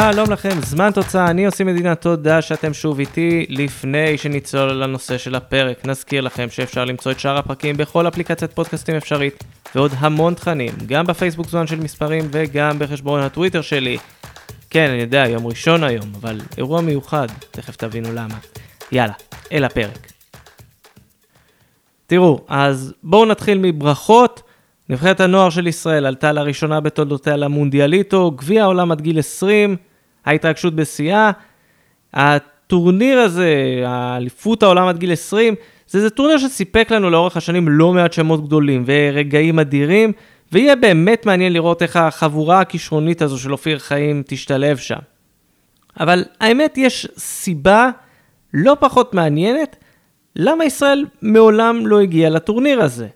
שלום לכם, זמן תוצאה, אני עושה מדינה, תודה שאתם שוב איתי. לפני שנצלול לנושא של הפרק, נזכיר לכם שאפשר למצוא את שאר הפרקים בכל אפליקציית פודקאסטים אפשרית, ועוד המון תכנים, גם בפייסבוק זמן של מספרים וגם בחשבון הטוויטר שלי. כן, אני יודע, יום ראשון היום, אבל אירוע מיוחד, תכף תבינו למה. יאללה, אל הפרק. תראו, אז בואו נתחיל מברכות. נבחרת הנוער של ישראל עלתה לראשונה בתולדותיה למונדיאליטו, גביע העולם עד גיל 20, ההתרגשות בשיאה. הטורניר הזה, האליפות העולם עד גיל 20, זה, זה טורניר שסיפק לנו לאורך השנים לא מעט שמות גדולים ורגעים אדירים, ויהיה באמת מעניין לראות איך החבורה הכישרונית הזו של אופיר חיים תשתלב שם. אבל האמת, יש סיבה לא פחות מעניינת למה ישראל מעולם לא הגיעה לטורניר הזה.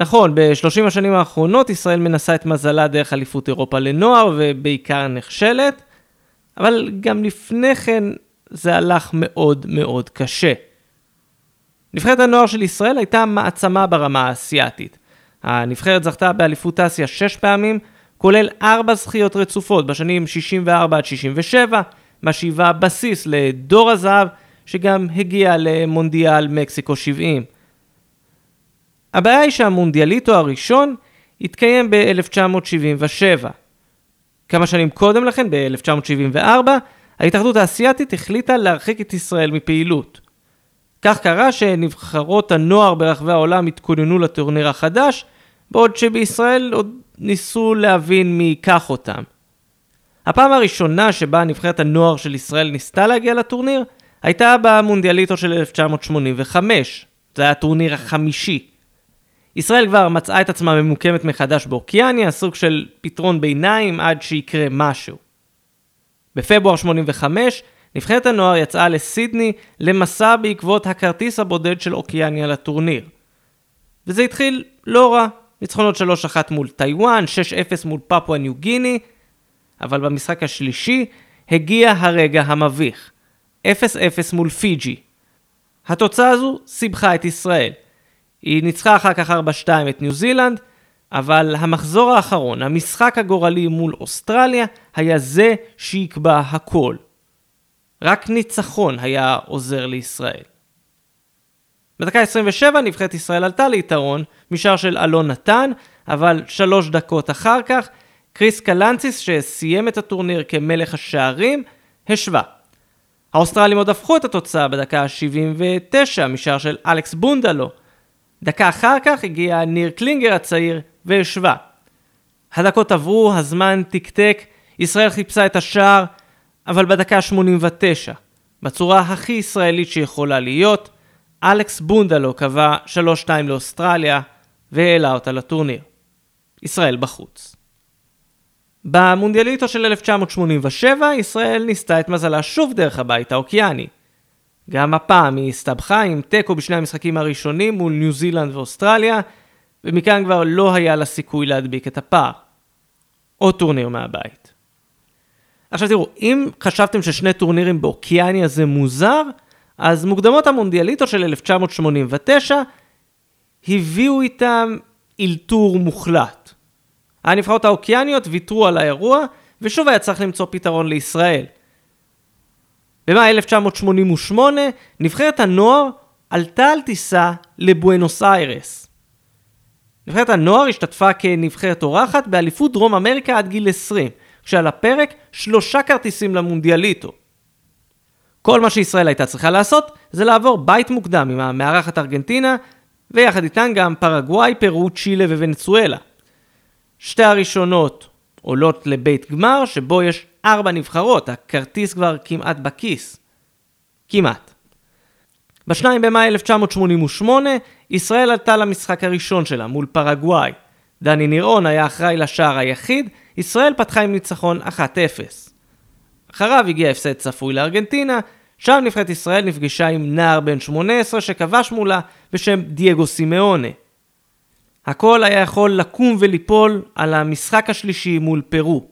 נכון, ב-30 השנים האחרונות ישראל מנסה את מזלה דרך אליפות אירופה לנוער ובעיקר נכשלת, אבל גם לפני כן זה הלך מאוד מאוד קשה. נבחרת הנוער של ישראל הייתה מעצמה ברמה האסייתית. הנבחרת זכתה באליפות אסיה 6 פעמים, כולל 4 זכיות רצופות בשנים 64 עד 67, משיבה בסיס לדור הזהב, שגם הגיע למונדיאל מקסיקו 70. הבעיה היא שהמונדיאליטו הראשון התקיים ב-1977. כמה שנים קודם לכן, ב-1974, ההתאחדות האסייתית החליטה להרחיק את ישראל מפעילות. כך קרה שנבחרות הנוער ברחבי העולם התכוננו לטורניר החדש, בעוד שבישראל עוד ניסו להבין מי ייקח אותם. הפעם הראשונה שבה נבחרת הנוער של ישראל ניסתה להגיע לטורניר, הייתה במונדיאליטו של 1985. זה היה הטורניר החמישי. ישראל כבר מצאה את עצמה ממוקמת מחדש באוקיאניה, סוג של פתרון ביניים עד שיקרה משהו. בפברואר 85, נבחרת הנוער יצאה לסידני למסע בעקבות הכרטיס הבודד של אוקיאניה לטורניר. וזה התחיל לא רע, ניצחונות 3-1 מול טיוואן, 6-0 מול פפואה ניו גיני, אבל במשחק השלישי הגיע הרגע המביך, 0-0 מול פיג'י. התוצאה הזו סיבכה את ישראל. היא ניצחה אחר כך 4-2 את ניו זילנד, אבל המחזור האחרון, המשחק הגורלי מול אוסטרליה, היה זה שיקבע הכל. רק ניצחון היה עוזר לישראל. בדקה 27 נבחרת ישראל עלתה ליתרון משער של אלון נתן, אבל שלוש דקות אחר כך, קריס קלנציס שסיים את הטורניר כמלך השערים, השווה. האוסטרלים עוד הפכו את התוצאה בדקה ה-79 משער של אלכס בונדלו, דקה אחר כך הגיע ניר קלינגר הצעיר והשווה. הדקות עברו, הזמן תקתק, ישראל חיפשה את השער, אבל בדקה 89, בצורה הכי ישראלית שיכולה להיות, אלכס בונדלו קבע 3-2 לאוסטרליה והעלה אותה לטורניר. ישראל בחוץ. במונדיאליטו של 1987, ישראל ניסתה את מזלה שוב דרך הבית האוקיאני. גם הפעם היא הסתבכה עם תיקו בשני המשחקים הראשונים מול ניו זילנד ואוסטרליה, ומכאן כבר לא היה לה סיכוי להדביק את הפער. עוד טורניר מהבית. עכשיו תראו, אם חשבתם ששני טורנירים באוקיאניה זה מוזר, אז מוקדמות המונדיאליטו של 1989 הביאו איתם אלתור מוחלט. הנבחרות האוקיאניות ויתרו על האירוע, ושוב היה צריך למצוא פתרון לישראל. במאי 1988 נבחרת הנוער עלתה על טיסה לבואנוס איירס. נבחרת הנוער השתתפה כנבחרת אורחת באליפות דרום אמריקה עד גיל 20, כשעל הפרק שלושה כרטיסים למונדיאליטו. כל מה שישראל הייתה צריכה לעשות זה לעבור בית מוקדם עם המארחת ארגנטינה, ויחד איתן גם פרגוואי, פרו, צ'ילה וונצואלה. שתי הראשונות עולות לבית גמר, שבו יש ארבע נבחרות, הכרטיס כבר כמעט בכיס. כמעט. ב-2 במאי 1988, ישראל עלתה למשחק הראשון שלה מול פרגוואי. דני נירון היה אחראי לשער היחיד, ישראל פתחה עם ניצחון 1-0. אחריו הגיע הפסד צפוי לארגנטינה, שם נבחרת ישראל נפגשה עם נער בן 18 שכבש מולה בשם דייגו סימאונה. הכל היה יכול לקום וליפול על המשחק השלישי מול פרו.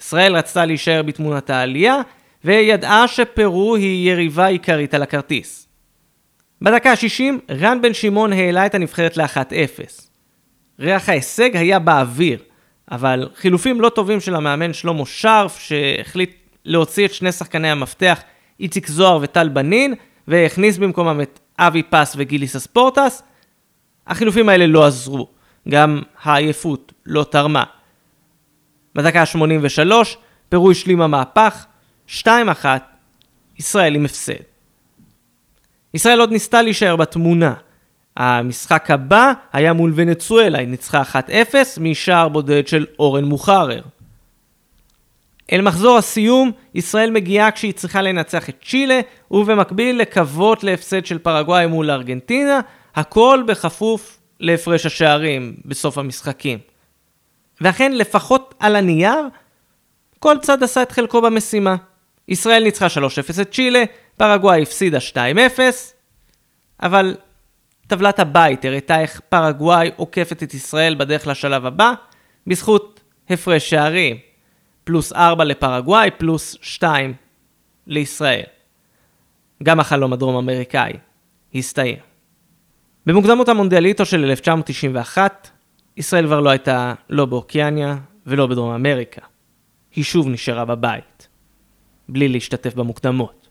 ישראל רצתה להישאר בתמונת העלייה, וידעה שפרו היא יריבה עיקרית על הכרטיס. בדקה ה-60, רן בן שמעון העלה את הנבחרת ל-1-0. ריח ההישג היה באוויר, אבל חילופים לא טובים של המאמן שלמה שרף, שהחליט להוציא את שני שחקני המפתח, איציק זוהר וטל בנין, והכניס במקומם את אבי פס וגיליס אספורטס. החילופים האלה לא עזרו, גם העייפות לא תרמה. בדקה ה-83, פרו השלים המהפך, 2-1, ישראל עם הפסד. ישראל עוד ניסתה להישאר בתמונה. המשחק הבא היה מול ונצואלה, היא ניצחה 1-0 משער בודד של אורן מוחרר. אל מחזור הסיום, ישראל מגיעה כשהיא צריכה לנצח את צ'ילה, ובמקביל לקוות להפסד של פרגוואי מול ארגנטינה, הכל בכפוף להפרש השערים בסוף המשחקים. ואכן, לפחות על הנייר, כל צד עשה את חלקו במשימה. ישראל ניצחה 3-0 את צ'ילה, פרגוואי הפסידה 2-0, אבל טבלת הבית הראתה איך פרגוואי עוקפת את ישראל בדרך לשלב הבא, בזכות הפרש שערים. פלוס 4 לפרגוואי, פלוס 2 לישראל. גם החלום הדרום אמריקאי הסתיים. במוקדמות המונדיאליטו של 1991, ישראל כבר לא הייתה לא באוקיאניה ולא בדרום אמריקה. היא שוב נשארה בבית, בלי להשתתף במוקדמות.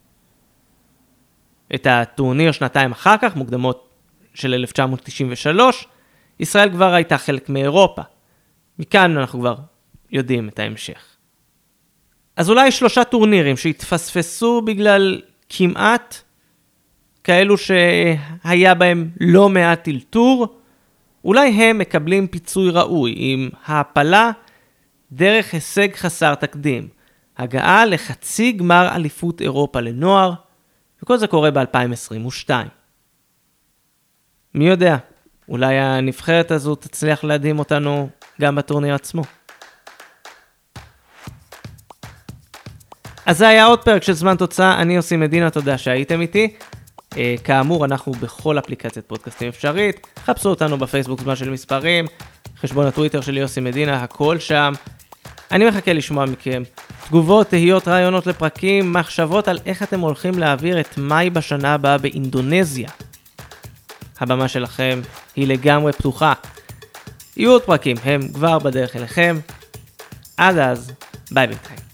את הטורניר שנתיים אחר כך, מוקדמות של 1993, ישראל כבר הייתה חלק מאירופה. מכאן אנחנו כבר יודעים את ההמשך. אז אולי שלושה טורנירים שהתפספסו בגלל כמעט כאלו שהיה בהם לא מעט טלטור, אולי הם מקבלים פיצוי ראוי עם העפלה דרך הישג חסר תקדים, הגעה לחצי גמר אליפות אירופה לנוער, וכל זה קורה ב-2022. מי יודע, אולי הנבחרת הזו תצליח להדהים אותנו גם בטורניר עצמו. אז זה היה עוד פרק של זמן תוצאה, אני עושה מדינה, תודה שהייתם איתי. Uh, כאמור, אנחנו בכל אפליקציית פודקאסטים אפשרית, חפשו אותנו בפייסבוק זמן של מספרים, חשבון הטוויטר של יוסי מדינה, הכל שם. אני מחכה לשמוע מכם תגובות, תהיות, רעיונות לפרקים, מחשבות על איך אתם הולכים להעביר את מאי בשנה הבאה באינדונזיה. הבמה שלכם היא לגמרי פתוחה. יהיו עוד פרקים, הם כבר בדרך אליכם. עד אז, ביי בינתיים.